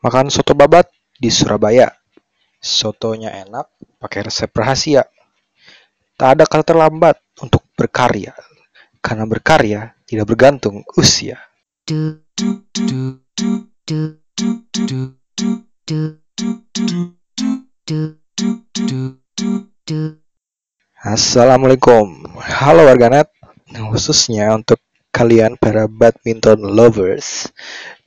makan soto babat di Surabaya. Sotonya enak, pakai resep rahasia. Tak ada kata terlambat untuk berkarya, karena berkarya tidak bergantung usia. Assalamualaikum, halo warganet, khususnya untuk kalian para badminton lovers.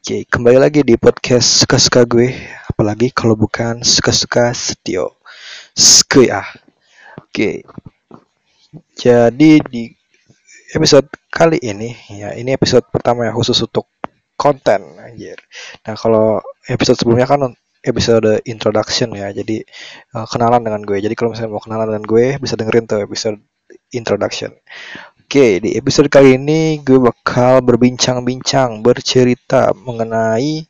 Oke, kembali lagi di podcast suka-suka gue, apalagi kalau bukan suka-suka setio. Skuy ah. Oke. Jadi di episode kali ini, ya ini episode pertama ya khusus untuk konten anjir. Nah, kalau episode sebelumnya kan episode introduction ya. Jadi uh, kenalan dengan gue. Jadi kalau misalnya mau kenalan dengan gue bisa dengerin tuh episode introduction. Oke, di episode kali ini gue bakal berbincang-bincang, bercerita mengenai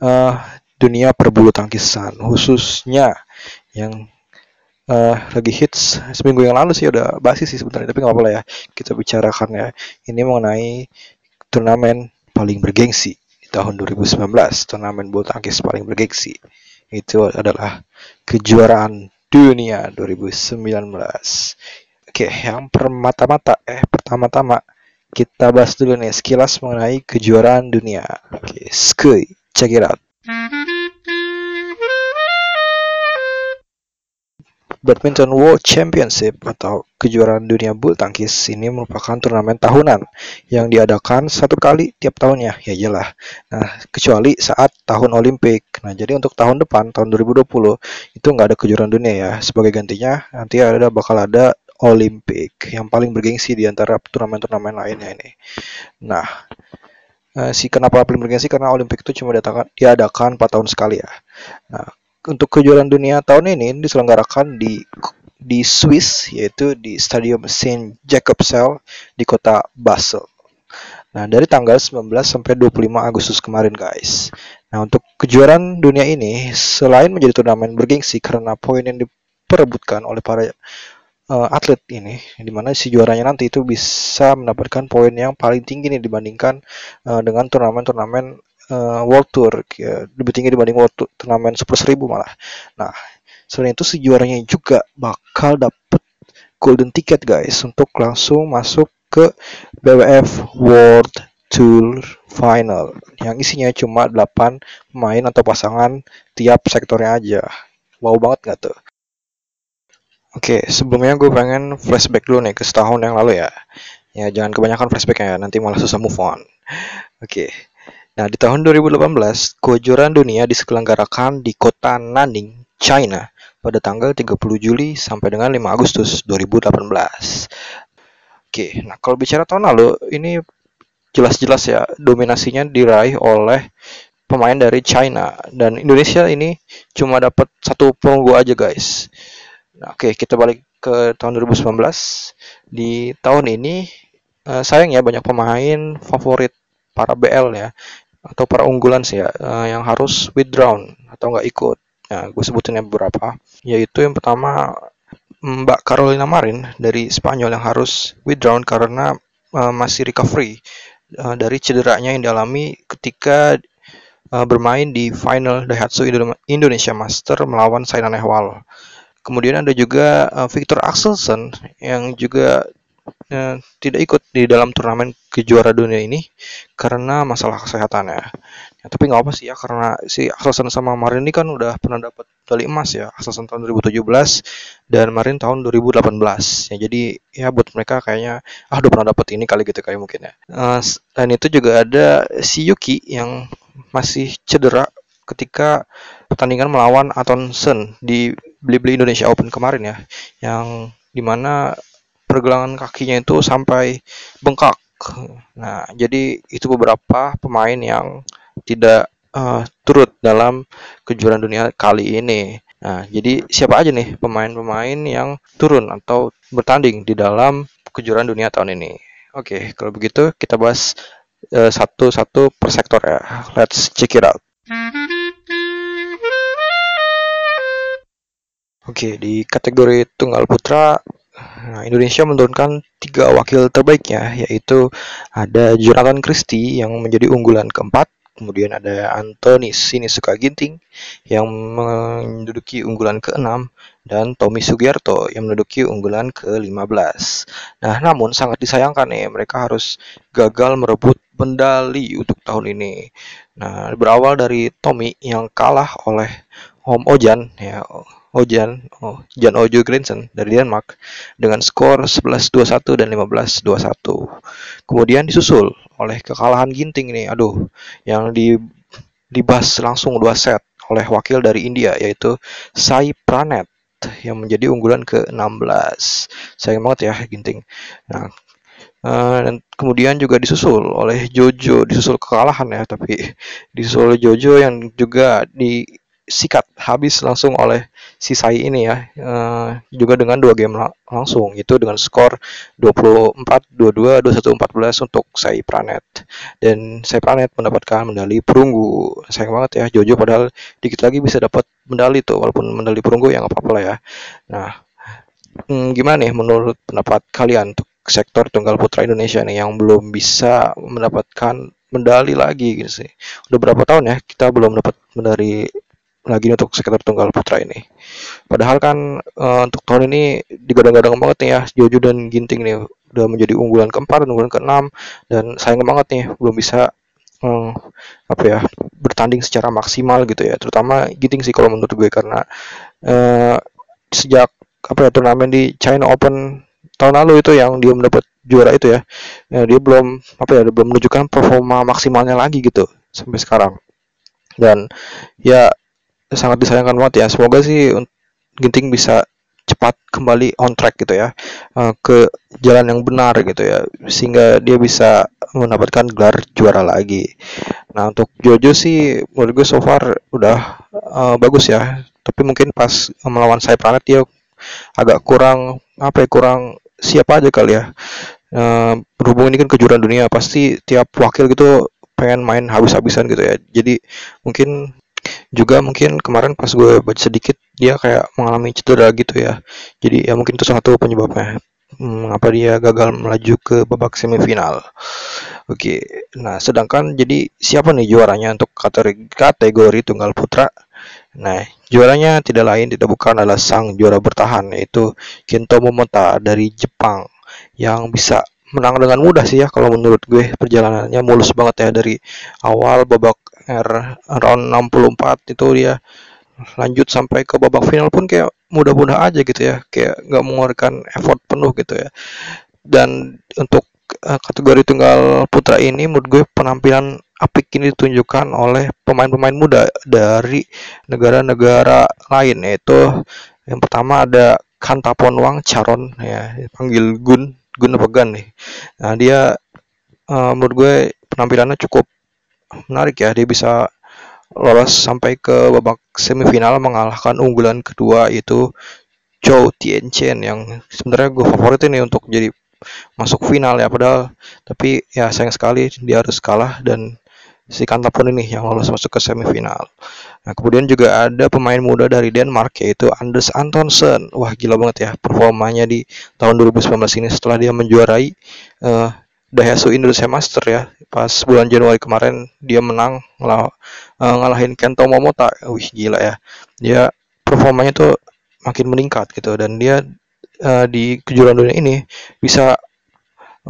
uh, dunia perbulu tangkisan, khususnya yang uh, lagi hits seminggu yang lalu sih udah basi sih sebenarnya, tapi nggak apa-apa ya kita bicarakan ya. Ini mengenai turnamen paling bergengsi tahun 2019 turnamen bulu tangkis paling bergengsi itu adalah kejuaraan dunia 2019 oke yang permata-mata eh pertama-tama kita bahas dulu nih sekilas mengenai kejuaraan dunia oke skuy check it out Badminton World Championship atau kejuaraan dunia bulu tangkis ini merupakan turnamen tahunan yang diadakan satu kali tiap tahunnya. Ya iyalah. Nah, kecuali saat tahun Olimpik. Nah, jadi untuk tahun depan, tahun 2020 itu nggak ada kejuaraan dunia ya. Sebagai gantinya nanti ada bakal ada Olimpik yang paling bergengsi di antara turnamen-turnamen lainnya ini. Nah, eh, si kenapa paling bergengsi karena Olimpik itu cuma diadakan, diadakan 4 tahun sekali ya. Nah, untuk kejuaraan dunia tahun ini diselenggarakan di di Swiss yaitu di Stadium Saint Jacobsel di kota Basel. Nah, dari tanggal 19 sampai 25 Agustus kemarin, guys. Nah, untuk kejuaraan dunia ini selain menjadi turnamen bergengsi karena poin yang diperebutkan oleh para uh, atlet ini di mana si juaranya nanti itu bisa mendapatkan poin yang paling tinggi nih dibandingkan uh, dengan turnamen-turnamen uh, World Tour ya, lebih tinggi dibanding World Tour turnamen Super 1000 malah. Nah, selain itu si juaranya juga bakal dapet golden ticket guys untuk langsung masuk ke BWF World Tour Final yang isinya cuma 8 pemain atau pasangan tiap sektornya aja. Wow banget gak tuh? Oke, sebelumnya gue pengen flashback dulu nih ke setahun yang lalu ya. Ya, jangan kebanyakan flashback ya, nanti malah susah move on. Oke, Nah, di tahun 2018, kejuaraan dunia diselenggarakan di kota Nanning, China pada tanggal 30 Juli sampai dengan 5 Agustus 2018. Oke, nah kalau bicara tahun lalu, ini jelas-jelas ya dominasinya diraih oleh pemain dari China dan Indonesia ini cuma dapat satu perunggu aja guys. Nah, oke kita balik ke tahun 2019. Di tahun ini uh, sayang ya banyak pemain favorit para BL ya atau para unggulan sih ya uh, yang harus withdrawn atau nggak ikut. Ya, gue sebutin beberapa. Yaitu yang pertama Mbak Carolina Marin dari Spanyol yang harus withdrawn karena uh, masih recovery uh, dari cederanya yang dialami ketika uh, bermain di final Daihatsu Indonesia Master melawan Saina Nehwal. Kemudian ada juga uh, Victor Axelsen yang juga uh, tidak ikut di dalam turnamen kejuara dunia ini karena masalah kesehatan ya. tapi nggak apa sih ya karena si Akselsen sama Marin ini kan udah pernah dapat medali emas ya Akselsen tahun 2017 dan Marin tahun 2018 ya jadi ya buat mereka kayaknya ah udah pernah dapat ini kali gitu kali mungkin ya uh, dan itu juga ada si Yuki yang masih cedera ketika pertandingan melawan Atonsen di Blibli Indonesia Open kemarin ya yang di mana pergelangan kakinya itu sampai bengkak. Nah, jadi itu beberapa pemain yang tidak uh, turut dalam kejuaraan dunia kali ini. Nah, jadi siapa aja nih pemain-pemain yang turun atau bertanding di dalam kejuaraan dunia tahun ini? Oke, kalau begitu kita bahas eh, satu-satu uh, per sektor ya. Let's check it out. Oke, di kategori tunggal putra Nah, Indonesia menurunkan tiga wakil terbaiknya, yaitu ada Jonathan Christie yang menjadi unggulan keempat, kemudian ada Anthony Sinisuka Ginting yang menduduki unggulan ke-6 dan Tommy Sugiarto yang menduduki unggulan ke-15. Nah, namun sangat disayangkan nih mereka harus gagal merebut medali untuk tahun ini. Nah, berawal dari Tommy yang kalah oleh Om Ojan ya Ojan, oh, Jan Ojo Grinsen dari Denmark dengan skor 11-21 dan 15-21. Kemudian disusul oleh kekalahan Ginting ini, aduh, yang di dibas langsung dua set oleh wakil dari India yaitu Sai Pranet yang menjadi unggulan ke-16. Sayang banget ya Ginting. Nah, Uh, dan kemudian juga disusul oleh Jojo, disusul kekalahan ya, tapi disusul Jojo yang juga di sikat habis langsung oleh si Sai ini ya uh, juga dengan dua game lang langsung itu dengan skor 24 22 21 14 untuk Sai Pranet. Dan Sai Pranet mendapatkan medali perunggu. Sayang banget ya Jojo padahal dikit lagi bisa dapat medali tuh walaupun medali perunggu yang apa-apa lah ya. Nah hmm, gimana nih menurut pendapat kalian untuk sektor tunggal putra Indonesia nih yang belum bisa mendapatkan medali lagi gitu sih? Udah berapa tahun ya kita belum dapat medali lagi untuk sekitar tunggal putra ini. Padahal kan uh, untuk tahun ini digadang-gadang banget nih ya Jojo dan Ginting nih udah menjadi unggulan keempat unggulan keenam. Dan sayang banget nih belum bisa um, apa ya bertanding secara maksimal gitu ya. Terutama Ginting sih kalau menurut gue karena uh, sejak apa ya turnamen di China Open tahun lalu itu yang dia mendapat juara itu ya, ya dia belum apa ya belum menunjukkan performa maksimalnya lagi gitu sampai sekarang. Dan ya sangat disayangkan banget ya. Semoga sih Ginting bisa cepat kembali on track gitu ya uh, ke jalan yang benar gitu ya sehingga dia bisa mendapatkan gelar juara lagi. Nah untuk Jojo sih menurut gue so far udah uh, bagus ya tapi mungkin pas melawan planet dia agak kurang apa ya kurang siapa aja kali ya uh, berhubung ini kan kejuaraan dunia pasti tiap wakil gitu pengen main habis-habisan gitu ya jadi mungkin juga mungkin kemarin pas gue baca sedikit dia kayak mengalami cedera gitu ya. Jadi ya mungkin itu salah satu penyebabnya mengapa dia gagal melaju ke babak semifinal. Oke nah sedangkan jadi siapa nih juaranya untuk kategori, kategori tunggal putra? Nah juaranya tidak lain tidak bukan adalah sang juara bertahan yaitu Kento Momota dari Jepang yang bisa menang dengan mudah sih ya kalau menurut gue perjalanannya mulus banget ya dari awal babak R round 64 itu dia lanjut sampai ke babak final pun kayak mudah-mudah aja gitu ya. Kayak nggak mengeluarkan effort penuh gitu ya. Dan untuk uh, kategori tunggal putra ini menurut gue penampilan apik ini ditunjukkan oleh pemain-pemain muda dari negara-negara lain yaitu yang pertama ada Kantapon Wang Charon ya panggil Gun Gun Pegan nih. Nah dia uh, menurut gue penampilannya cukup menarik ya dia bisa lolos sampai ke babak semifinal mengalahkan unggulan kedua itu Chou Tianchen yang sebenarnya gue favorit ini untuk jadi masuk final ya padahal tapi ya sayang sekali dia harus kalah dan si Kantapon ini yang lolos masuk ke semifinal. Nah, kemudian juga ada pemain muda dari Denmark yaitu Anders Antonsen. Wah, gila banget ya performanya di tahun 2019 ini setelah dia menjuarai uh, Daihatsu Indonesia Master ya pas bulan Januari kemarin dia menang ngalah, uh, ngalahin Kento Momota wih gila ya dia performanya tuh makin meningkat gitu dan dia uh, di kejuaraan dunia ini bisa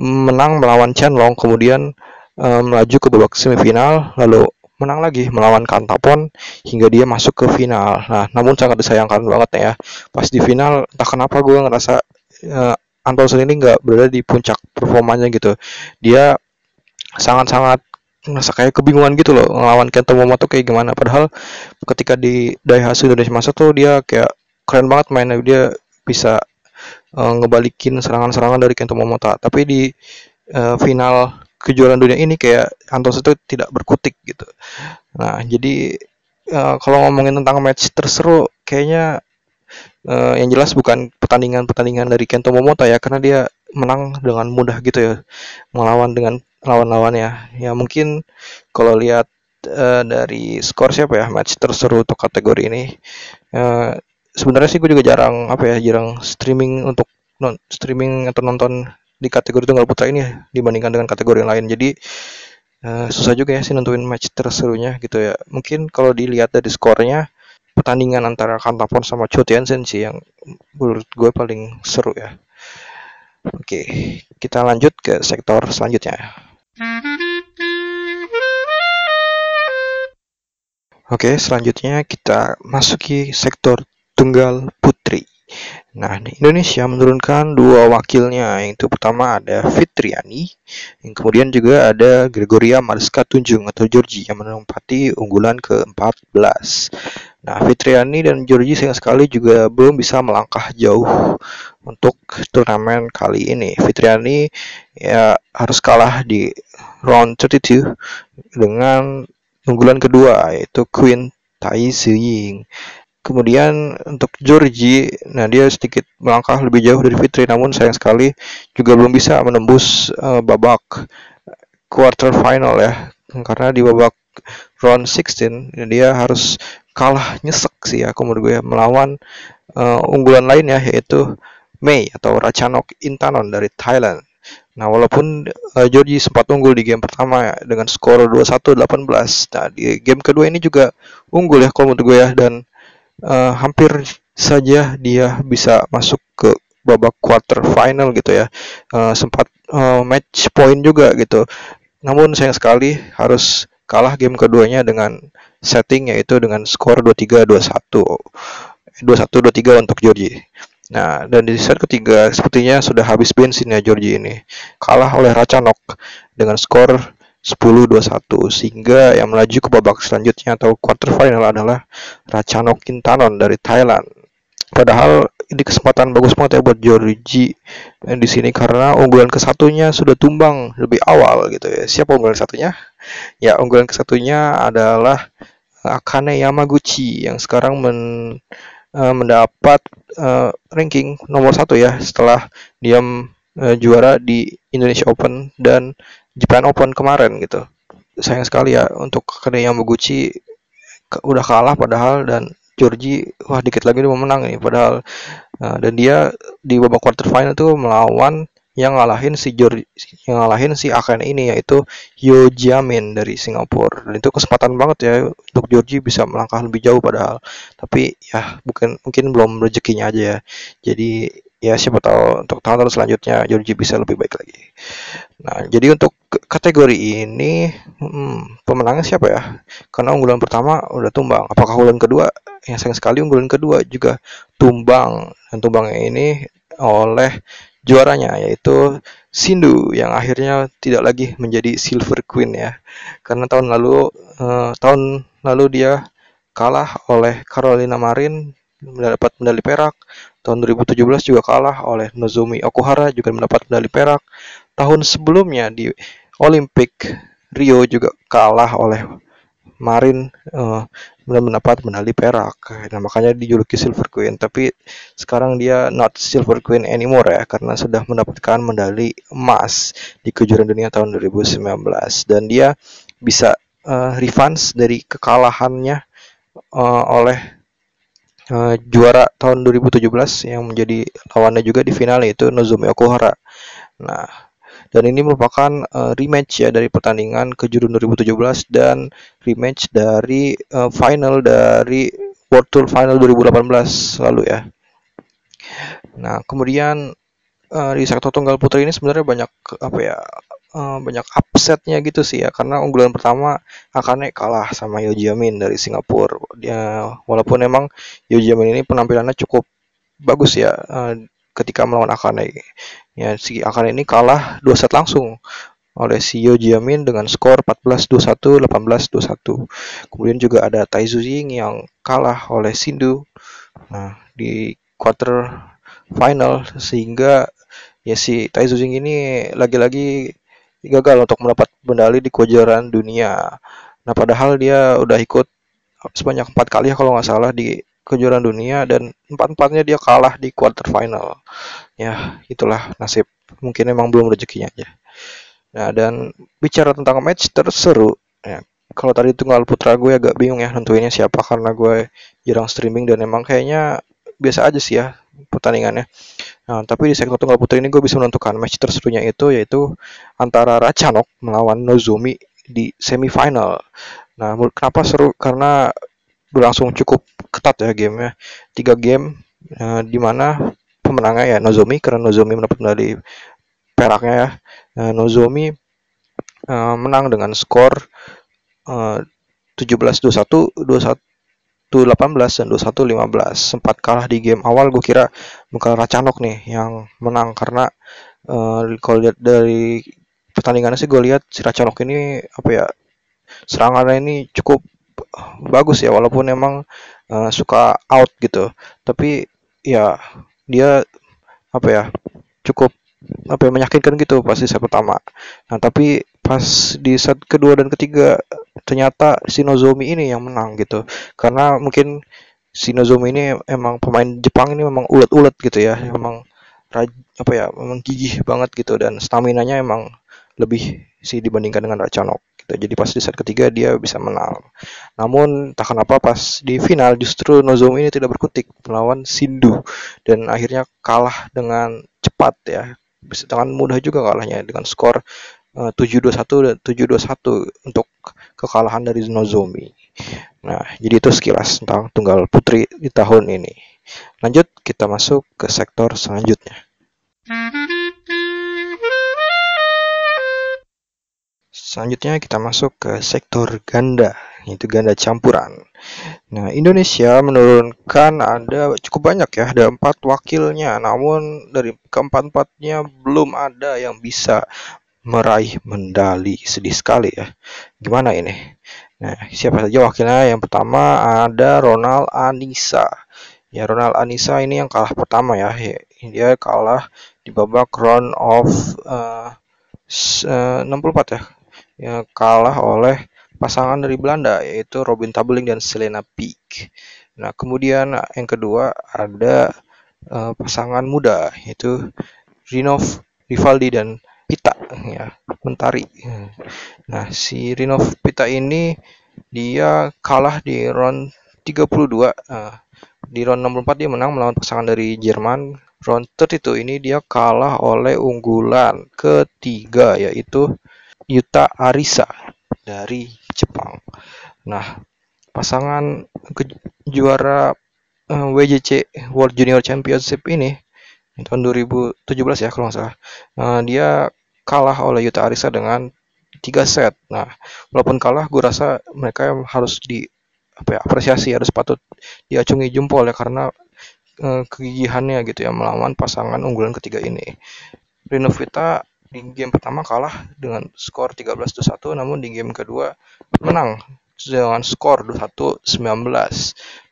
menang melawan Chen Long kemudian uh, melaju ke babak semifinal lalu menang lagi melawan Kantapon hingga dia masuk ke final. Nah, namun sangat disayangkan banget ya. Pas di final, entah kenapa gue ngerasa uh, Antonsen ini nggak berada di puncak performanya gitu. Dia sangat-sangat merasa kayak kebingungan gitu loh ngelawan Kento Momoto kayak gimana. Padahal ketika di Daihatsu Indonesia Masa tuh dia kayak keren banget mainnya. Dia bisa uh, ngebalikin serangan-serangan dari Kento Momoto tapi di uh, final kejuaraan dunia ini kayak Antonsen itu tidak berkutik gitu. Nah jadi uh, kalau ngomongin tentang match terseru kayaknya uh, yang jelas bukan pertandingan-pertandingan dari Kento Momota ya karena dia menang dengan mudah gitu ya melawan dengan lawan-lawannya ya. Mungkin kalau lihat uh, dari skor siapa ya match terseru untuk kategori ini uh, sebenarnya sih gue juga jarang apa ya jarang streaming untuk non streaming atau nonton di kategori tunggal putra ini ya, dibandingkan dengan kategori yang lain. Jadi uh, susah juga ya sih nentuin match terserunya gitu ya. Mungkin kalau dilihat dari skornya pertandingan antara Kantapon sama Cho Tianzhen sih yang menurut gue paling seru ya oke kita lanjut ke sektor selanjutnya Oke, selanjutnya kita masuki sektor tunggal putri. Nah, Indonesia menurunkan dua wakilnya, yaitu pertama ada Fitriani, yang kemudian juga ada Gregoria Mariska Tunjung atau Georgie yang menempati unggulan ke-14. Nah, Fitriani dan Georgie sayang sekali juga belum bisa melangkah jauh untuk turnamen kali ini. Fitriani ya harus kalah di round 32 dengan unggulan kedua yaitu Queen Tai Ziying. Kemudian untuk Georgie, nah dia sedikit melangkah lebih jauh dari Fitri, namun sayang sekali juga belum bisa menembus uh, babak quarter final ya, karena di babak round 16 dia harus kalah nyesek sih ya, menurut gue melawan uh, unggulan lainnya yaitu Mei atau Ratchanok Intanon dari Thailand. Nah, walaupun uh, Georgie sempat unggul di game pertama ya, dengan skor 21-18. Nah, di game kedua ini juga unggul ya kalau menurut gue ya dan uh, hampir saja dia bisa masuk ke babak quarter final gitu ya. Uh, sempat uh, match point juga gitu. Namun sayang sekali harus kalah game keduanya dengan setting yaitu dengan skor 23-21. 21-23 untuk Georgie. Nah, dan di set ketiga sepertinya sudah habis bensin ya Georgie ini. Kalah oleh Racanok dengan skor 10-21 sehingga yang melaju ke babak selanjutnya atau quarter final adalah Racanok Kintanon dari Thailand. Padahal ini kesempatan bagus banget ya buat Georgie di sini karena unggulan kesatunya sudah tumbang lebih awal gitu ya. Siapa unggulan satunya? Ya, unggulan kesatunya adalah Akane Yamaguchi yang sekarang men uh, mendapat uh, ranking nomor satu ya setelah dia uh, juara di Indonesia Open dan Japan Open kemarin gitu. Sayang sekali ya untuk Kane Yamaguchi ke, udah kalah padahal dan Georgie wah dikit lagi dia mau menang nih padahal uh, dan dia di babak quarter final tuh melawan yang ngalahin si George yang ngalahin si Akan ini yaitu Yo Jiamin dari Singapura. Dan itu kesempatan banget ya untuk Georgie bisa melangkah lebih jauh padahal. Tapi ya bukan mungkin belum rezekinya aja ya. Jadi ya siapa tahu untuk tahun-tahun selanjutnya Georgie bisa lebih baik lagi. Nah jadi untuk kategori ini hmm, pemenangnya siapa ya? Karena unggulan pertama udah tumbang. Apakah unggulan kedua? Yang sayang sekali unggulan kedua juga tumbang. Dan tumbangnya ini oleh juaranya yaitu Sindu yang akhirnya tidak lagi menjadi Silver Queen ya. Karena tahun lalu uh, tahun lalu dia kalah oleh Carolina Marin mendapat medali perak. Tahun 2017 juga kalah oleh Nozomi Okuhara juga mendapat medali perak. Tahun sebelumnya di Olympic Rio juga kalah oleh Marin uh, mendapat medali perak. Nah makanya dijuluki Silver Queen. Tapi sekarang dia not Silver Queen anymore ya karena sudah mendapatkan medali emas di kejuaraan dunia tahun 2019 dan dia bisa uh, revenge dari kekalahannya uh, oleh uh, juara tahun 2017 yang menjadi lawannya juga di final yaitu Nozomi Okuhara. Nah dan ini merupakan uh, rematch ya dari pertandingan kejuaraan 2017 dan rematch dari uh, final dari World Tour Final 2018 lalu ya. Nah, kemudian uh, di sektor tunggal putri ini sebenarnya banyak apa ya uh, banyak upsetnya gitu sih ya karena unggulan pertama Akane kalah sama Yojiamin dari Singapura. Dia walaupun emang Yojiamin ini penampilannya cukup bagus ya uh, ketika melawan Akane. Ya, si Akane ini kalah dua set langsung oleh si Yo Jiamin dengan skor 14-21, 18-21. Kemudian juga ada Tai Ying yang kalah oleh Sindu nah, di quarter final sehingga ya si Tai Ying ini lagi-lagi gagal untuk mendapat medali di kejuaraan dunia. Nah, padahal dia udah ikut sebanyak empat kali ya kalau nggak salah di kejuaraan dunia dan empat-empatnya dia kalah di quarter final. Ya, itulah nasib. Mungkin emang belum rezekinya aja. Nah, dan bicara tentang match terseru, ya, kalau tadi tunggal putra gue agak bingung ya nentuinnya siapa karena gue jarang streaming dan emang kayaknya biasa aja sih ya pertandingannya. Nah, tapi di sektor tunggal putra ini gue bisa menentukan match terserunya itu yaitu antara Racanok melawan Nozomi di semifinal. Nah, kenapa seru? Karena berlangsung cukup ketat ya gamenya. Tiga game uh, di mana pemenangnya ya Nozomi karena Nozomi mendapat medali peraknya ya. Uh, Nozomi uh, menang dengan skor uh, 17-21, 21 18 dan 21 15 sempat kalah di game awal gue kira bakal Racanok nih yang menang. Karena uh, kalau lihat dari pertandingannya sih gue lihat si Racanok ini apa ya serangannya ini cukup bagus ya. Walaupun emang uh, suka out gitu. Tapi ya dia apa ya cukup apa ya menyakitkan gitu pasti set pertama. Nah tapi pas di set kedua dan ketiga ternyata Shinozomi ini yang menang gitu. Karena mungkin Shinozomi ini emang pemain Jepang ini memang ulet-ulet gitu ya. Memang apa ya memang gigih banget gitu dan stamina nya emang lebih sih dibandingkan dengan Racanok gitu. Jadi pas di set ketiga dia bisa menang. Namun tak kenapa pas di final justru Nozomi ini tidak berkutik melawan Sindu dan akhirnya kalah dengan cepat ya. Bisa dengan mudah juga kalahnya dengan skor Eh, dua satu dan tujuh dua satu untuk kekalahan dari Nozomi. Nah, jadi itu sekilas tentang tunggal putri di tahun ini. Lanjut kita masuk ke sektor selanjutnya. Selanjutnya kita masuk ke sektor ganda, yaitu ganda campuran. Nah, Indonesia menurunkan ada cukup banyak ya, ada empat wakilnya. Namun dari keempat-empatnya belum ada yang bisa meraih medali. Sedih sekali ya. Gimana ini? Nah, siapa saja wakilnya? Yang pertama ada Ronald Anissa. Ya, Ronald Anissa ini yang kalah pertama ya. Dia kalah di babak round of uh, 64 ya. Yang kalah oleh pasangan dari Belanda yaitu Robin Tabeling dan Selena Peak. Nah, kemudian yang kedua ada uh, pasangan muda yaitu Rinov Rivaldi dan Pita ya Mentari nah si Rino Pita ini dia kalah di round 32 nah, di round 64 dia menang melawan pasangan dari Jerman round 32 ini dia kalah oleh unggulan ketiga yaitu Yuta Arisa dari Jepang nah pasangan ke juara uh, eh, WJC World Junior Championship ini tahun 2017 ya kalau nggak salah. Nah, dia kalah oleh Yuta Arisa dengan tiga set. Nah, walaupun kalah, gue rasa mereka harus di apa ya apresiasi harus patut diacungi jempol ya karena eh, kegigihannya gitu ya melawan pasangan unggulan ketiga ini. Rinovita di game pertama kalah dengan skor 13-21 namun di game kedua menang dengan skor 21-19.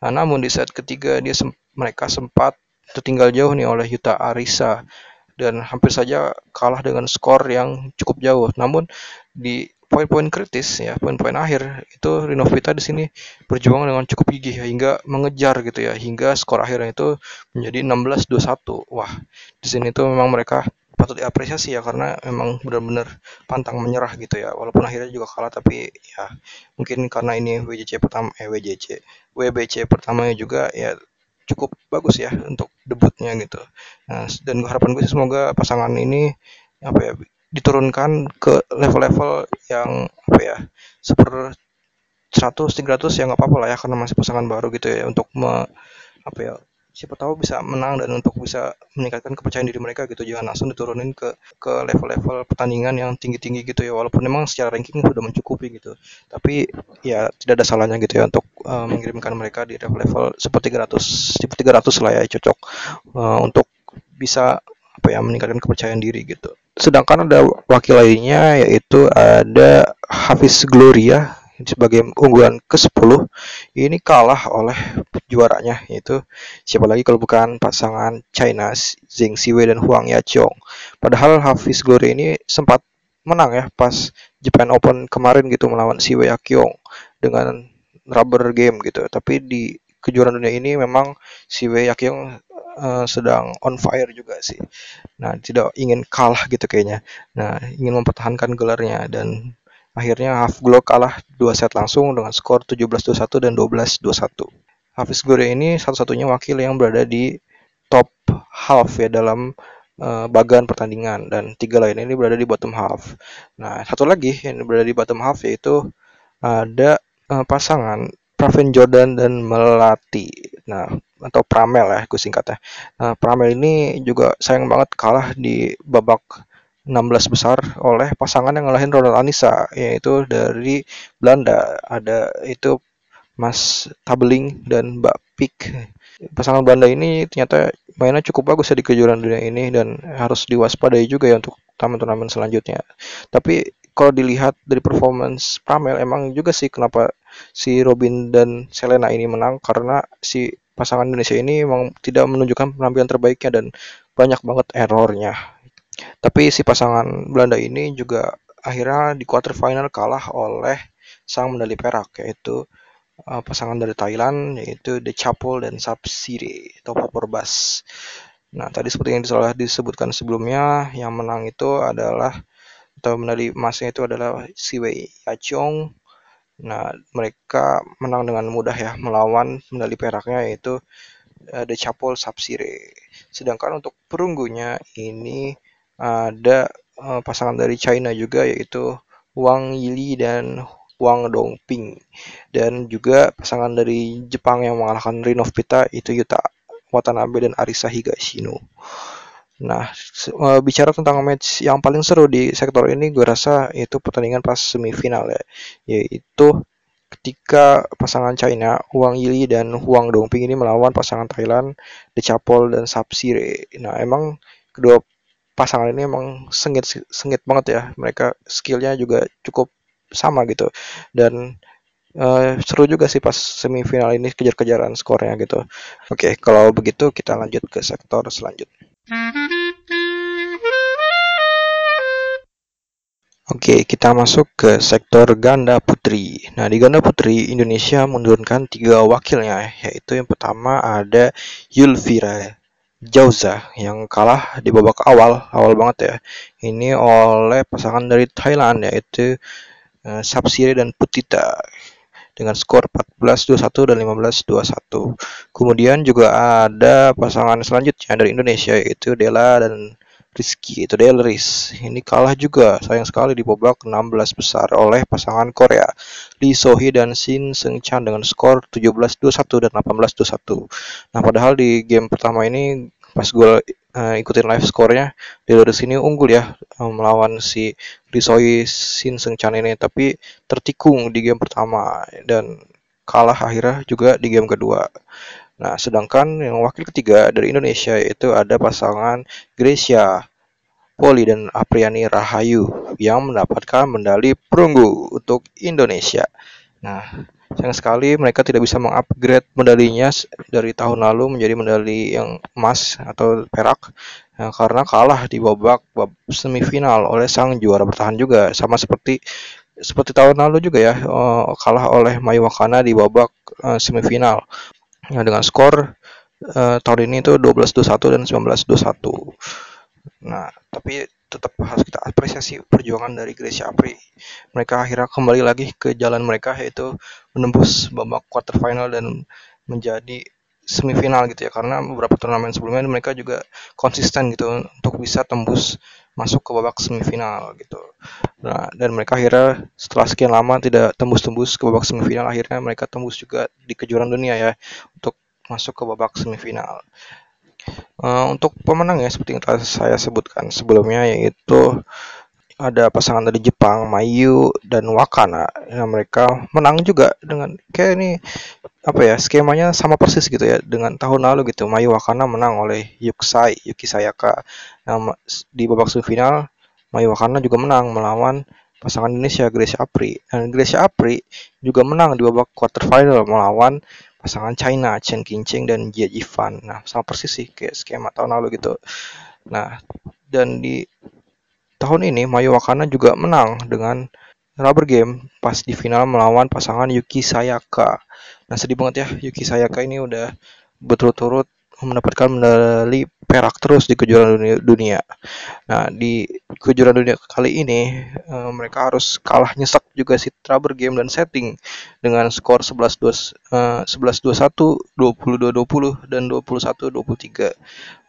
Nah, namun di set ketiga dia sem mereka sempat tertinggal jauh nih oleh Yuta Arisa dan hampir saja kalah dengan skor yang cukup jauh. Namun di poin-poin kritis ya, poin-poin akhir itu Rinovita di sini berjuang dengan cukup gigih ya, hingga mengejar gitu ya, hingga skor akhirnya itu menjadi 16-21. Wah, di sini tuh memang mereka patut diapresiasi ya karena memang benar-benar pantang menyerah gitu ya walaupun akhirnya juga kalah tapi ya mungkin karena ini WJC pertama eh WJC WBC pertamanya juga ya cukup bagus ya untuk debutnya gitu. Nah, dan harapan gue semoga pasangan ini apa ya diturunkan ke level-level yang apa ya super 100 300 ya nggak apa-apa lah ya karena masih pasangan baru gitu ya untuk me, apa ya siapa tahu bisa menang dan untuk bisa meningkatkan kepercayaan diri mereka gitu. Jangan langsung diturunin ke ke level-level pertandingan yang tinggi-tinggi gitu ya. Walaupun memang secara ranking sudah mencukupi gitu. Tapi ya tidak ada salahnya gitu ya untuk uh, mengirimkan mereka di level-level seperti 300 seperti 300 lah ya cocok uh, untuk bisa apa ya meningkatkan kepercayaan diri gitu. Sedangkan ada wakil lainnya yaitu ada Hafiz Gloria sebagai unggulan ke-10 ini kalah oleh juaranya yaitu siapa lagi kalau bukan pasangan China Zheng Siwei dan Huang Yaqiong. Padahal Hafiz Glory ini sempat menang ya pas Japan Open kemarin gitu melawan Siwei Yaqiong dengan rubber game gitu. Tapi di kejuaraan dunia ini memang Siwei Yaqiong uh, sedang on fire juga sih. Nah, tidak ingin kalah gitu kayaknya. Nah, ingin mempertahankan gelarnya dan Akhirnya Half Glow kalah dua set langsung dengan skor 17-21 dan 12-21. Hafiz Gore ini satu-satunya wakil yang berada di top half ya dalam uh, bagan pertandingan dan tiga lain ini berada di bottom half. Nah, satu lagi yang berada di bottom half yaitu ada uh, pasangan Pravin Jordan dan Melati. Nah, atau Pramel ya, gue singkatnya. Nah, Pramel ini juga sayang banget kalah di babak 16 besar oleh pasangan yang ngalahin Ronald Anissa yaitu dari Belanda. Ada itu Mas Tabeling dan Mbak Pik. Pasangan Belanda ini ternyata mainnya cukup bagus ya di kejuaraan dunia ini dan harus diwaspadai juga ya untuk turnamen-turnamen selanjutnya. Tapi kalau dilihat dari performance Pramel emang juga sih kenapa si Robin dan Selena ini menang karena si pasangan Indonesia ini memang tidak menunjukkan penampilan terbaiknya dan banyak banget errornya tapi si pasangan Belanda ini juga akhirnya di quarter final kalah oleh sang medali perak yaitu uh, pasangan dari Thailand yaitu The Chapel dan Sapsiri atau Bas. Nah, tadi seperti yang telah disebutkan sebelumnya, yang menang itu adalah atau medali emasnya itu adalah Si Wei Yachong. Nah, mereka menang dengan mudah ya melawan medali peraknya yaitu uh, The Chapel Sapsire. Sedangkan untuk perunggunya ini ada uh, pasangan dari China juga yaitu Wang Yili dan Wang Dongping dan juga pasangan dari Jepang yang mengalahkan Rin of Pita itu Yuta Watanabe dan Arisa Higashino. Nah, uh, bicara tentang match yang paling seru di sektor ini, gue rasa itu pertandingan pas semifinal ya, yaitu ketika pasangan China Wang Yili dan Huang Dongping ini melawan pasangan Thailand The Chapol dan Sapsire. Nah, emang kedua pasangan ini emang sengit sengit banget ya. Mereka skillnya juga cukup sama gitu. Dan uh, seru juga sih pas semifinal ini kejar-kejaran skornya gitu. Oke okay, kalau begitu kita lanjut ke sektor selanjutnya. Oke, kita masuk ke sektor ganda putri. Nah, di ganda putri, Indonesia menurunkan tiga wakilnya, yaitu yang pertama ada Yulvira Jauza yang kalah di babak awal, awal banget ya. Ini oleh pasangan dari Thailand yaitu uh, Sapsiri dan Putita dengan skor 14-21 dan 15-21. Kemudian juga ada pasangan selanjutnya dari Indonesia yaitu Dela dan Rizky itu Delris ini kalah juga sayang sekali di babak 16 besar oleh pasangan Korea. Lee Sohee dan Shin Seung Chan dengan skor 17-21 dan 18-21 nah padahal di game pertama ini pas gue uh, ikutin live skornya Delris ini unggul ya uh, melawan si Lee Sohee Shin Seung Chan ini tapi tertikung di game pertama dan kalah akhirnya juga di game kedua Nah, sedangkan yang wakil ketiga dari Indonesia yaitu ada pasangan Gracia Poli dan Apriani Rahayu yang mendapatkan medali perunggu untuk Indonesia. Nah, sayang sekali mereka tidak bisa mengupgrade medalinya dari tahun lalu menjadi medali yang emas atau perak nah, karena kalah di babak semifinal oleh sang juara bertahan juga sama seperti seperti tahun lalu juga ya eh, kalah oleh Mayu Wakana di babak eh, semifinal ya, dengan skor uh, tahun ini itu 12-21 dan 19-21. Nah, tapi tetap harus kita apresiasi perjuangan dari Gracia Apri. Mereka akhirnya kembali lagi ke jalan mereka yaitu menembus babak quarter final dan menjadi semifinal gitu ya karena beberapa turnamen sebelumnya mereka juga konsisten gitu untuk bisa tembus masuk ke babak semifinal gitu. Nah, dan mereka akhirnya setelah sekian lama tidak tembus-tembus ke babak semifinal, akhirnya mereka tembus juga di kejuaraan dunia ya untuk masuk ke babak semifinal. Uh, untuk pemenang ya seperti yang telah saya sebutkan sebelumnya yaitu ada pasangan dari Jepang, Mayu dan Wakana. Yang mereka menang juga dengan kayak ini apa ya skemanya sama persis gitu ya dengan tahun lalu gitu. Mayu Wakana menang oleh Yuksai Yuki Sayaka. Nah, di babak semifinal Mayu Wakana juga menang melawan pasangan Indonesia Gracia Apri. Dan Gracia Apri juga menang di babak quarter final melawan pasangan China Chen Qingqing dan Jia Jifan. Nah sama persis sih kayak skema tahun lalu gitu. Nah dan di tahun ini Mayu Wakana juga menang dengan rubber game pas di final melawan pasangan Yuki Sayaka Nah sedih banget ya Yuki Sayaka ini udah berturut-turut mendapatkan medali perak terus di kejuaraan dunia, dunia. Nah di kejuaraan dunia kali ini uh, mereka harus kalah nyesek juga si rubber game dan setting dengan skor 11-2 uh, 11-21, 22-20 dan 21-23.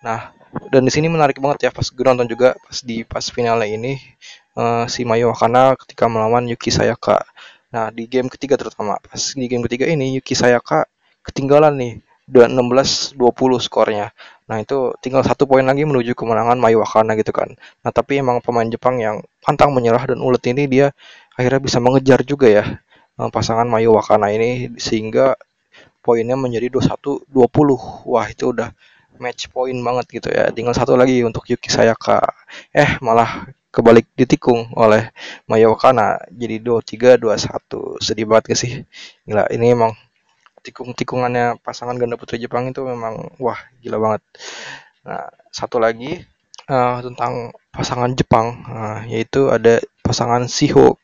Nah dan di sini menarik banget ya pas gue nonton juga pas di pas finalnya ini uh, si Mayu Wakana ketika melawan Yuki Sayaka. Nah di game ketiga terutama pas di game ketiga ini Yuki Sayaka ketinggalan nih udah 16-20 skornya. Nah itu tinggal satu poin lagi menuju kemenangan Mayu Wakana gitu kan. Nah tapi emang pemain Jepang yang pantang menyerah dan ulet ini dia akhirnya bisa mengejar juga ya uh, pasangan Mayu Wakana ini sehingga poinnya menjadi 21 20 wah itu udah match point banget gitu ya. Tinggal satu lagi untuk Yuki Sayaka. Eh malah kebalik ditikung oleh Maya Wakana jadi 23 21 sedih banget gak sih? Gila ini emang tikung-tikungannya pasangan ganda putri Jepang itu memang wah gila banget. Nah satu lagi uh, tentang pasangan Jepang. Uh, yaitu ada pasangan Shiho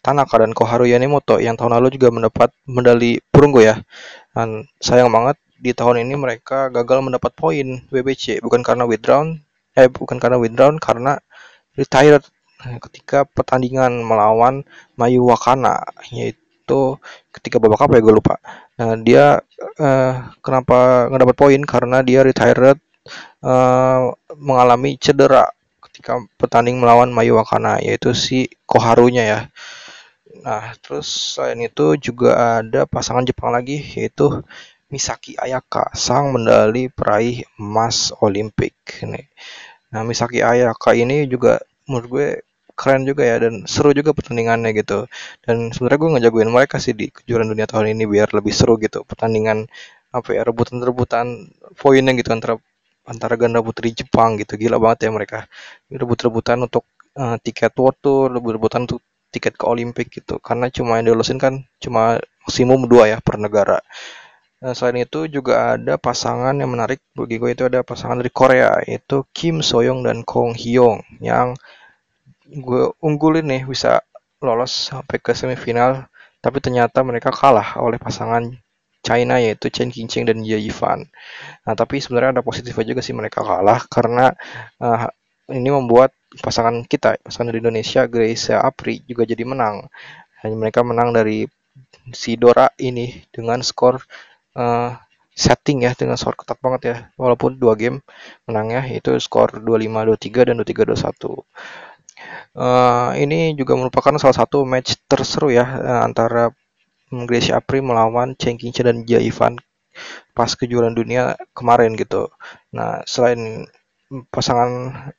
Tanaka dan Koharu Yanimoto yang tahun lalu juga mendapat medali perunggu ya. Dan sayang banget di tahun ini mereka gagal mendapat poin WBC bukan karena withdrawn eh bukan karena withdrawn karena retired ketika pertandingan melawan Mayu Wakana yaitu ketika babak apa ya gue lupa. Nah, dia eh, kenapa nggak dapat poin karena dia retired eh, mengalami cedera ketika pertanding melawan Mayu Wakana yaitu si Koharunya ya. Nah, terus selain itu juga ada pasangan Jepang lagi yaitu Misaki Ayaka, sang mendali peraih emas Olimpik. Nih. Nah, Misaki Ayaka ini juga menurut gue keren juga ya dan seru juga pertandingannya gitu. Dan sebenarnya gue ngejagoin mereka sih di kejuaraan dunia tahun ini biar lebih seru gitu pertandingan apa ya rebutan-rebutan poinnya gitu antara antara ganda putri Jepang gitu gila banget ya mereka rebut-rebutan untuk uh, tiket world tour rebut-rebutan untuk tiket ke Olimpik gitu karena cuma yang dilolosin kan cuma maksimum dua ya per negara Nah, selain itu juga ada pasangan yang menarik bagi gue itu ada pasangan dari Korea yaitu Kim Soyoung dan Kong Hyung yang gue unggulin nih bisa lolos sampai ke semifinal tapi ternyata mereka kalah oleh pasangan China yaitu Chen Qingcheng dan Ye Yifan. Nah tapi sebenarnya ada positifnya juga sih mereka kalah karena uh, ini membuat pasangan kita, pasangan dari Indonesia, Grace Apri juga jadi menang. Hanya mereka menang dari si Dora ini dengan skor uh, setting ya dengan skor ketat banget ya. Walaupun dua game menangnya itu skor 25-23 dan 23-21. Uh, ini juga merupakan salah satu match terseru ya uh, antara Grace Apri melawan Cheng Qingchen dan Jia Ivan pas kejuaraan dunia kemarin gitu. Nah, selain pasangan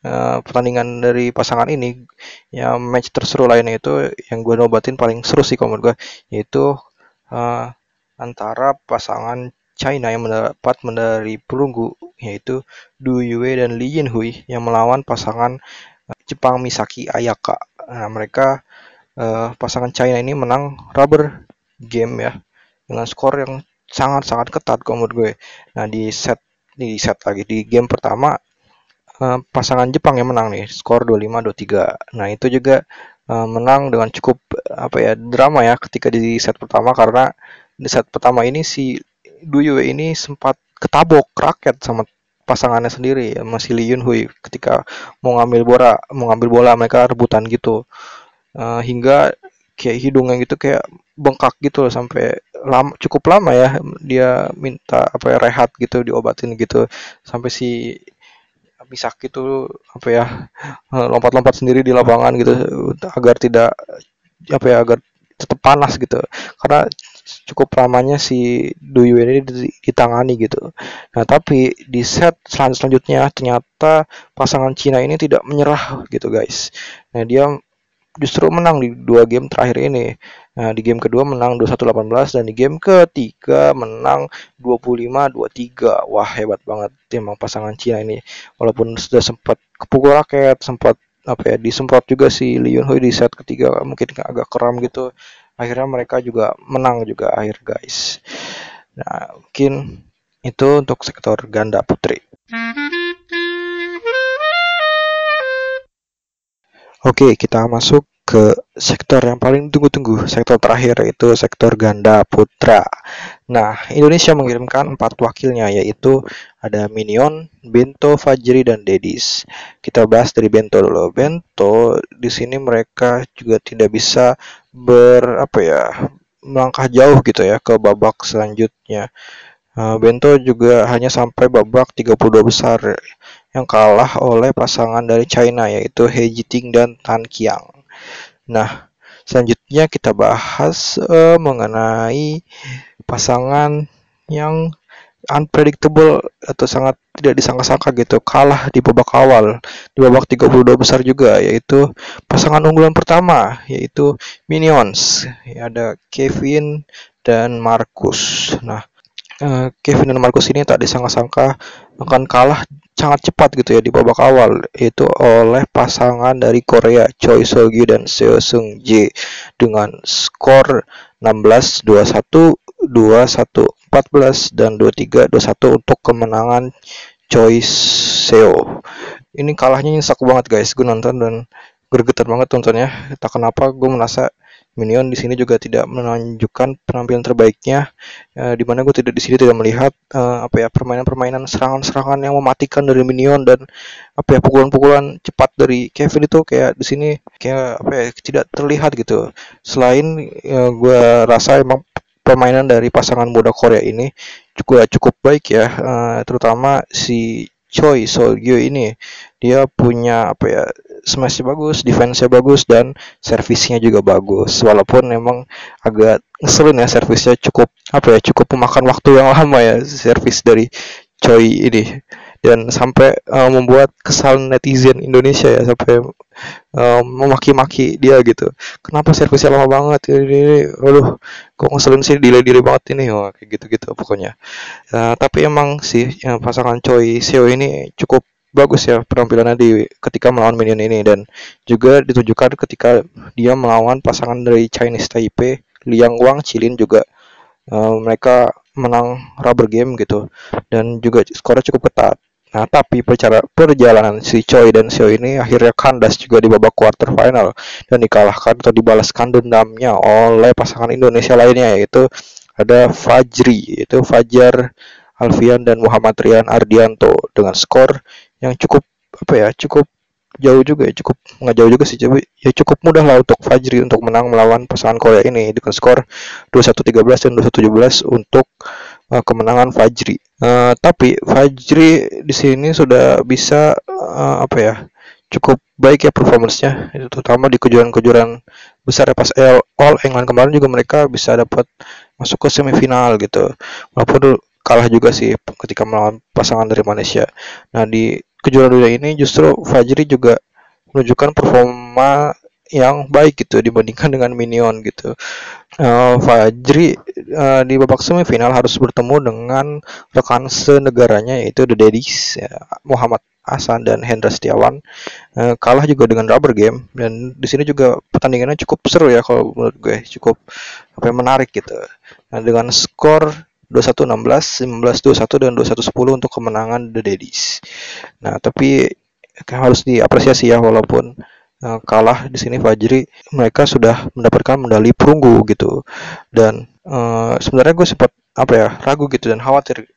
uh, pertandingan dari pasangan ini ya match terseru lainnya itu yang gue nobatin paling seru sih kalau menurut gue yaitu uh, antara pasangan China yang mendapat medali perunggu yaitu Du Yue dan Li Yinhui yang melawan pasangan uh, Jepang Misaki Ayaka. Nah, mereka uh, pasangan China ini menang rubber game ya dengan skor yang sangat-sangat ketat kalau menurut gue. Nah, di set di set lagi di game pertama uh, pasangan Jepang yang menang nih, skor 25-23. Nah, itu juga menang dengan cukup apa ya drama ya ketika di set pertama karena di set pertama ini si Duyue ini sempat ketabok raket sama pasangannya sendiri masih Lee Yun Hui ketika mau ngambil bola mau ngambil bola mereka rebutan gitu. Uh, hingga kayak hidungnya gitu kayak bengkak gitu sampai lama cukup lama ya dia minta apa ya rehat gitu diobatin gitu. Sampai si bisa gitu apa ya lompat-lompat sendiri di lapangan gitu agar tidak apa ya agar tetap panas gitu. Karena cukup lamanya si Duyu ini ditangani gitu. Nah tapi di set selanjutnya ternyata pasangan Cina ini tidak menyerah gitu guys. Nah dia justru menang di dua game terakhir ini. Nah, di game kedua menang 21-18 dan di game ketiga menang 25-23. Wah, hebat banget emang pasangan Cina ini. Walaupun sudah sempat kepukul raket, sempat apa ya disemprot juga si Lee Yun Hui di set ketiga mungkin agak keram gitu. Akhirnya mereka juga menang juga akhir guys. Nah, mungkin itu untuk sektor ganda putri. Oke, kita masuk ke sektor yang paling tunggu-tunggu, sektor terakhir yaitu sektor ganda putra. Nah, Indonesia mengirimkan empat wakilnya yaitu ada Minion, Bento, Fajri, dan Dedis. Kita bahas dari Bento dulu. Bento di sini mereka juga tidak bisa ber apa ya melangkah jauh gitu ya ke babak selanjutnya. Uh, Bento juga hanya sampai babak 32 besar yang kalah oleh pasangan dari China yaitu He Jiting dan Tan Qiang. Nah, selanjutnya kita bahas uh, mengenai pasangan yang unpredictable atau sangat tidak disangka-sangka gitu kalah di babak awal di babak 32 besar juga yaitu pasangan unggulan pertama yaitu Minions. Ya, ada Kevin dan Marcus. Nah eh, Kevin dan Marcus ini tak disangka-sangka akan kalah sangat cepat gitu ya di babak awal yaitu oleh pasangan dari Korea Choi Soo-gyu dan Seo Seung Jae dengan skor 16 21 21 14 dan 23 21 untuk kemenangan Choi Seo. Ini kalahnya nyesek banget guys, gue nonton dan gregetan banget tontonnya. Tak kenapa gue merasa Minion di sini juga tidak menunjukkan penampilan terbaiknya, uh, di mana gue tidak di sini tidak melihat uh, apa ya permainan-permainan serangan-serangan yang mematikan dari Minion dan apa ya pukulan-pukulan cepat dari Kevin itu kayak di sini kayak apa ya tidak terlihat gitu. Selain uh, gue rasa emang permainan dari pasangan muda Korea ini juga cukup baik ya, uh, terutama si Choi Solgyo ini dia punya apa ya smashnya bagus, defense-nya bagus dan servisnya juga bagus. Walaupun memang agak ngeselin ya servisnya cukup apa ya cukup memakan waktu yang lama ya servis dari Choi ini. Dan sampai uh, membuat kesal netizen Indonesia ya sampai uh, memaki-maki dia gitu. Kenapa servisnya lama banget? Ini, ini aduh kok ngeselin sih delay-delay banget ini. Oh, kayak gitu-gitu pokoknya. Uh, tapi emang sih yang pasangan Choi Seo ini cukup bagus ya penampilannya di ketika melawan Minion ini dan juga ditunjukkan ketika dia melawan pasangan dari Chinese Taipei Liang Wang Chilin juga uh, mereka menang rubber game gitu dan juga skornya cukup ketat. Nah, tapi percara, perjalanan si Choi dan Seo ini akhirnya kandas juga di babak quarter final dan dikalahkan atau dibalaskan dendamnya oleh pasangan Indonesia lainnya yaitu ada Fajri, yaitu Fajar Alfian dan Muhammad Rian Ardianto dengan skor yang cukup apa ya, cukup jauh juga ya cukup nggak jauh juga sih tapi ya cukup mudah lah untuk Fajri untuk menang melawan pasangan Korea ini dengan skor 21-13 dan 21-17 untuk uh, kemenangan Fajri. Uh, tapi Fajri di sini sudah bisa uh, apa ya cukup baik ya performancenya terutama di kejuaraan-kejuaraan besar ya pas All England kemarin juga mereka bisa dapat masuk ke semifinal gitu walaupun kalah juga sih ketika melawan pasangan dari Malaysia. Nah di kejuaraan dunia ini justru Fajri juga menunjukkan performa yang baik gitu dibandingkan dengan Minion gitu. Uh, Fajri uh, di babak semifinal harus bertemu dengan rekan senegaranya yaitu The Daddies ya, Muhammad Hasan dan Hendra Setiawan uh, kalah juga dengan rubber game dan di sini juga pertandingannya cukup seru ya kalau menurut gue cukup apa yang menarik gitu. Nah, dengan skor 21-16, 15-21 dan 21-10 untuk kemenangan The Daddies. Nah, tapi harus diapresiasi ya walaupun uh, kalah di sini Fajri mereka sudah mendapatkan medali perunggu gitu. Dan uh, sebenarnya gue sempat apa ya ragu gitu dan khawatir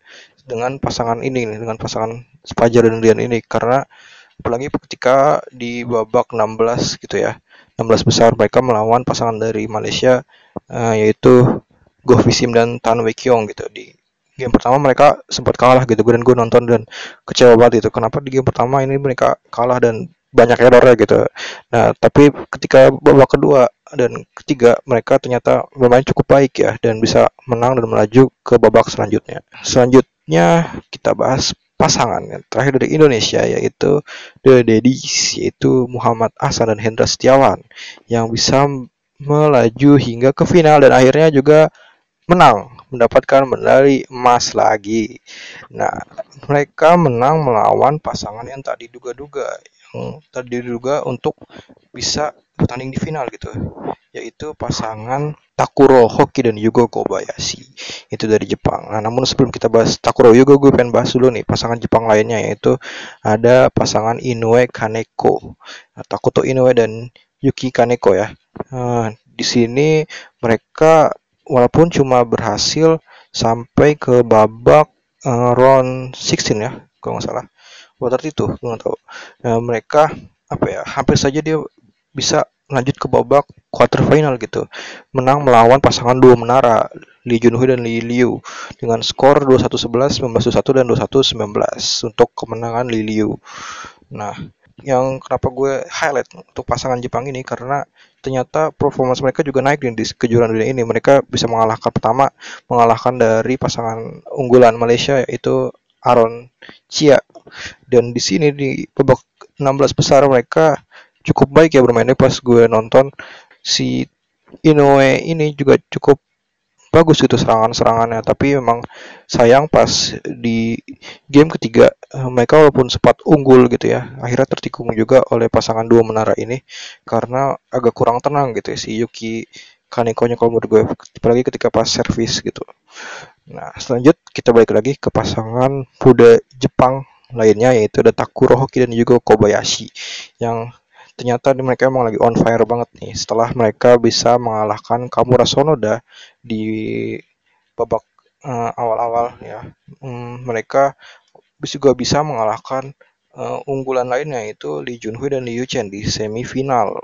dengan pasangan ini dengan pasangan Fajar dan Rian ini karena apalagi ketika di babak 16 gitu ya 16 besar mereka melawan pasangan dari Malaysia uh, yaitu Go Visim dan Tan Wei Kyong gitu. Di game pertama mereka sempat kalah gitu. Dan gue nonton dan kecewa banget itu kenapa di game pertama ini mereka kalah dan banyak errornya gitu. Nah tapi ketika babak kedua dan ketiga mereka ternyata bermain cukup baik ya. Dan bisa menang dan melaju ke babak selanjutnya. Selanjutnya kita bahas pasangan yang terakhir dari Indonesia yaitu The Daddies yaitu Muhammad Hasan dan Hendra Setiawan yang bisa melaju hingga ke final. Dan akhirnya juga menang mendapatkan medali emas lagi. Nah, mereka menang melawan pasangan yang tadi diduga-duga yang tadi diduga untuk bisa bertanding di final gitu, yaitu pasangan Takuro Hoki dan Yugo Kobayashi. Itu dari Jepang. Nah, namun sebelum kita bahas Takuro Yugo, gue pengen bahas dulu nih pasangan Jepang lainnya yaitu ada pasangan Inoue Kaneko. Nah, Takuto Inoue dan Yuki Kaneko ya. Nah, di sini mereka walaupun cuma berhasil sampai ke babak uh, round 16 ya kalau nggak salah. Water itu nggak tahu. Nah, mereka apa ya hampir saja dia bisa lanjut ke babak quarter final gitu. Menang melawan pasangan dua menara Lee Junhui dan Lee Liu dengan skor 21-11, 19-21 dan 21-19 untuk kemenangan Lee Liu. Nah, yang kenapa gue highlight untuk pasangan Jepang ini karena ternyata performance mereka juga naik di kejuaraan dunia ini. Mereka bisa mengalahkan pertama mengalahkan dari pasangan unggulan Malaysia yaitu Aaron Chia dan di sini di babak 16 besar mereka cukup baik ya bermainnya pas gue nonton si Inoue ini juga cukup bagus itu serangan-serangannya. Tapi memang sayang pas di game ketiga eh, mereka walaupun sempat unggul gitu ya akhirnya tertikung juga oleh pasangan dua menara ini karena agak kurang tenang gitu ya si Yuki Kanekonya kalau menurut gue apalagi ketika pas servis gitu. Nah selanjut kita balik lagi ke pasangan muda Jepang lainnya yaitu ada Takuro Hoki dan juga Kobayashi yang ternyata mereka emang lagi on fire banget nih. Setelah mereka bisa mengalahkan Kamura Sonoda di babak uh, awal-awal ya. Um, mereka juga bisa mengalahkan uh, unggulan lainnya yaitu Lee Junhui dan Lee Yuchen di semifinal.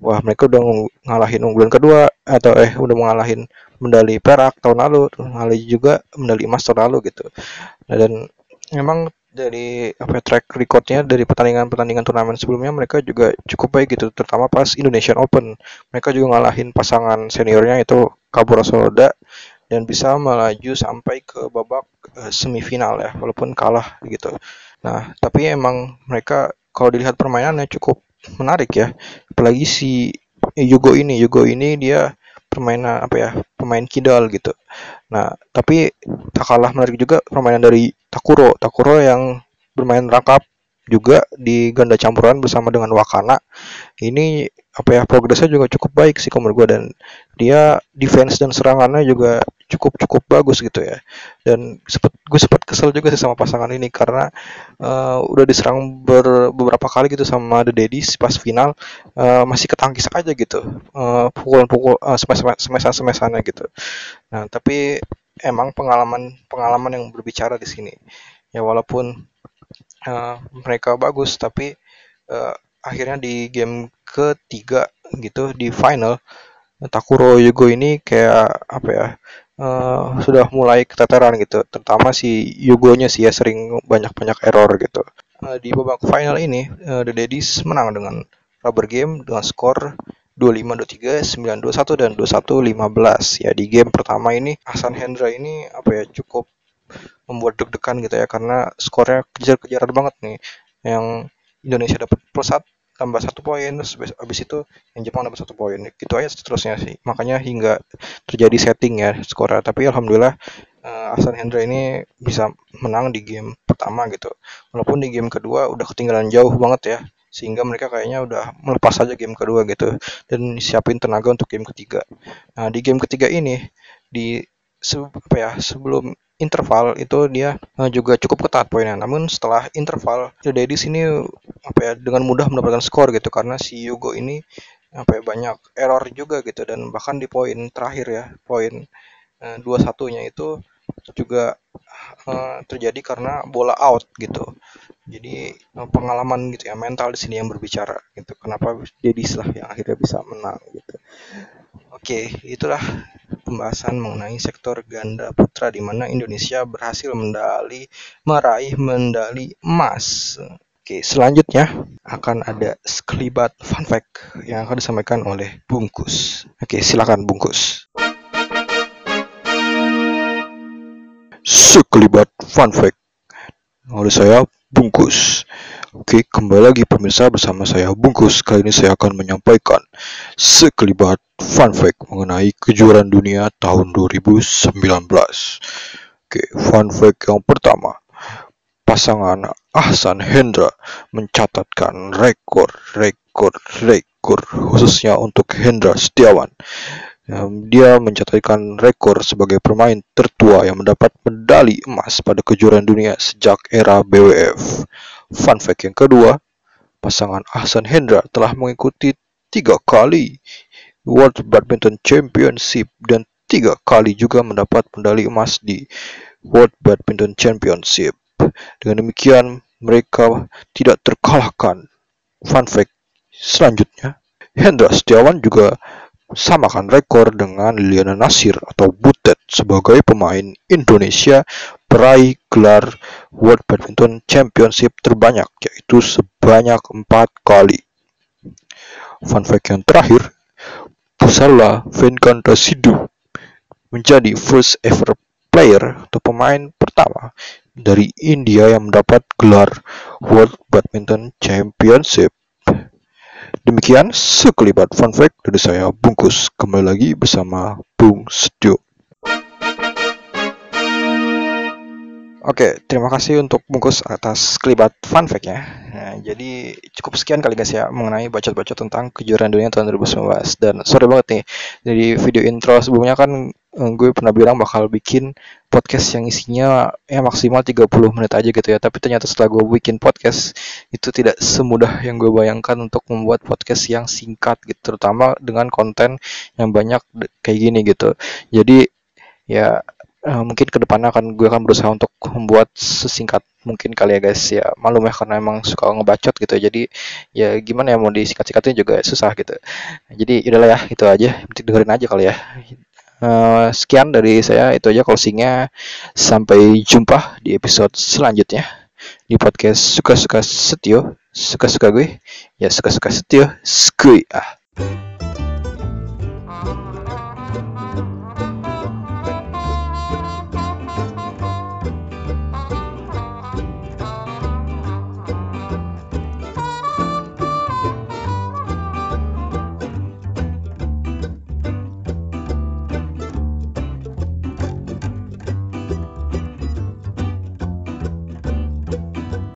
Wah mereka udah ngalahin unggulan kedua atau eh udah mengalahin medali perak tahun lalu ngalahin juga medali emas tahun lalu gitu. Nah, dan memang dari apa ya, track recordnya dari pertandingan-pertandingan turnamen sebelumnya mereka juga cukup baik gitu terutama pas Indonesian Open. Mereka juga ngalahin pasangan seniornya itu Kabura Soda dan bisa melaju sampai ke babak uh, semifinal ya walaupun kalah gitu. Nah tapi emang mereka kalau dilihat permainannya cukup menarik ya. Apalagi si Yugo ini Yugo ini dia permainan apa ya pemain kidal gitu. Nah tapi tak kalah menarik juga permainan dari Takuro. Takuro yang bermain rangkap juga di ganda campuran bersama dengan Wakana. Ini apa ya progresnya juga cukup baik sih menurut gue dan dia defense dan serangannya juga cukup cukup bagus gitu ya. Dan sempet gue sempat kesel juga sih sama pasangan ini karena uh, udah diserang ber, beberapa kali gitu sama The Daddies pas final uh, masih ketangkis aja gitu. Uh, pukulan-pukul uh, semesan-semesannya gitu. Nah tapi emang pengalaman pengalaman yang berbicara di sini. Ya walaupun uh, mereka bagus tapi uh, akhirnya di game ketiga gitu di final Takuro Yugo ini kayak apa ya uh, sudah mulai keteteran gitu. Terutama si Yugonya sih ya sering banyak-banyak error gitu. Uh, di babak final ini uh, The Daddies menang dengan rubber game dengan skor 25 23 9 21 dan 21 15 ya di game pertama ini Hasan Hendra ini apa ya cukup membuat deg-degan gitu ya karena skornya kejar-kejaran banget nih. Yang Indonesia dapat plus satu tambah satu poin terus habis itu yang Jepang dapat satu poin. Gitu aja seterusnya sih. Makanya hingga terjadi setting ya skornya. Tapi alhamdulillah uh, Hasan Hendra ini bisa menang di game pertama gitu. Walaupun di game kedua udah ketinggalan jauh banget ya sehingga mereka kayaknya udah melepas saja game kedua gitu dan siapin tenaga untuk game ketiga. Nah di game ketiga ini di se apa ya sebelum interval itu dia uh, juga cukup ketat poinnya. Namun setelah interval, di sini apa ya dengan mudah mendapatkan skor gitu karena si Yugo ini apa ya banyak error juga gitu dan bahkan di poin terakhir ya poin uh, dua satunya itu juga uh, terjadi karena bola out gitu jadi eh, pengalaman gitu ya mental di sini yang berbicara gitu kenapa jadi lah yang akhirnya bisa menang gitu oke itulah pembahasan mengenai sektor ganda putra di mana Indonesia berhasil mendali meraih medali emas Oke, selanjutnya akan ada sekelibat fun fact yang akan disampaikan oleh Bungkus. Oke, silakan Bungkus. Sekelibat fun fact oleh saya Bungkus. Oke, kembali lagi pemirsa bersama saya Bungkus. Kali ini saya akan menyampaikan sekelibat fun fact mengenai kejuaraan dunia tahun 2019. Oke, fun fact yang pertama. Pasangan Ahsan Hendra mencatatkan rekor, rekor, rekor khususnya untuk Hendra Setiawan dia mencatatkan rekor sebagai pemain tertua yang mendapat medali emas pada kejuaraan dunia sejak era BWF. Fun fact yang kedua, pasangan Ahsan Hendra telah mengikuti tiga kali World Badminton Championship dan tiga kali juga mendapat medali emas di World Badminton Championship. Dengan demikian, mereka tidak terkalahkan. Fun fact selanjutnya, Hendra Setiawan juga samakan rekor dengan Liliana Nasir atau Butet sebagai pemain Indonesia peraih gelar World Badminton Championship terbanyak yaitu sebanyak empat kali. Fun fact yang terakhir, Pusarla Venkatasidu menjadi first ever player atau pemain pertama dari India yang mendapat gelar World Badminton Championship. Demikian sekelibat fun fact dari saya Bungkus. Kembali lagi bersama Bung Studio. Oke, terima kasih untuk bungkus atas kelibat fun fact-nya. Nah, jadi cukup sekian kali guys ya mengenai bacot-bacot tentang kejuaraan dunia tahun 2019. Dan sorry banget nih, dari video intro sebelumnya kan gue pernah bilang bakal bikin podcast yang isinya ya maksimal 30 menit aja gitu ya. Tapi ternyata setelah gue bikin podcast itu tidak semudah yang gue bayangkan untuk membuat podcast yang singkat gitu, terutama dengan konten yang banyak kayak gini gitu. Jadi ya uh, mungkin ke depannya akan gue akan berusaha untuk membuat sesingkat mungkin kali ya guys. Ya malum ya karena emang suka ngebacot gitu jadi ya gimana ya mau disingkat-singkatin juga susah gitu. Jadi udahlah ya itu aja. Penting dengerin aja kali ya uh, sekian dari saya. Itu aja closingnya. Sampai jumpa di episode selanjutnya. Di podcast suka-suka setio. Suka-suka gue. Ya suka-suka setio. Skui. Ah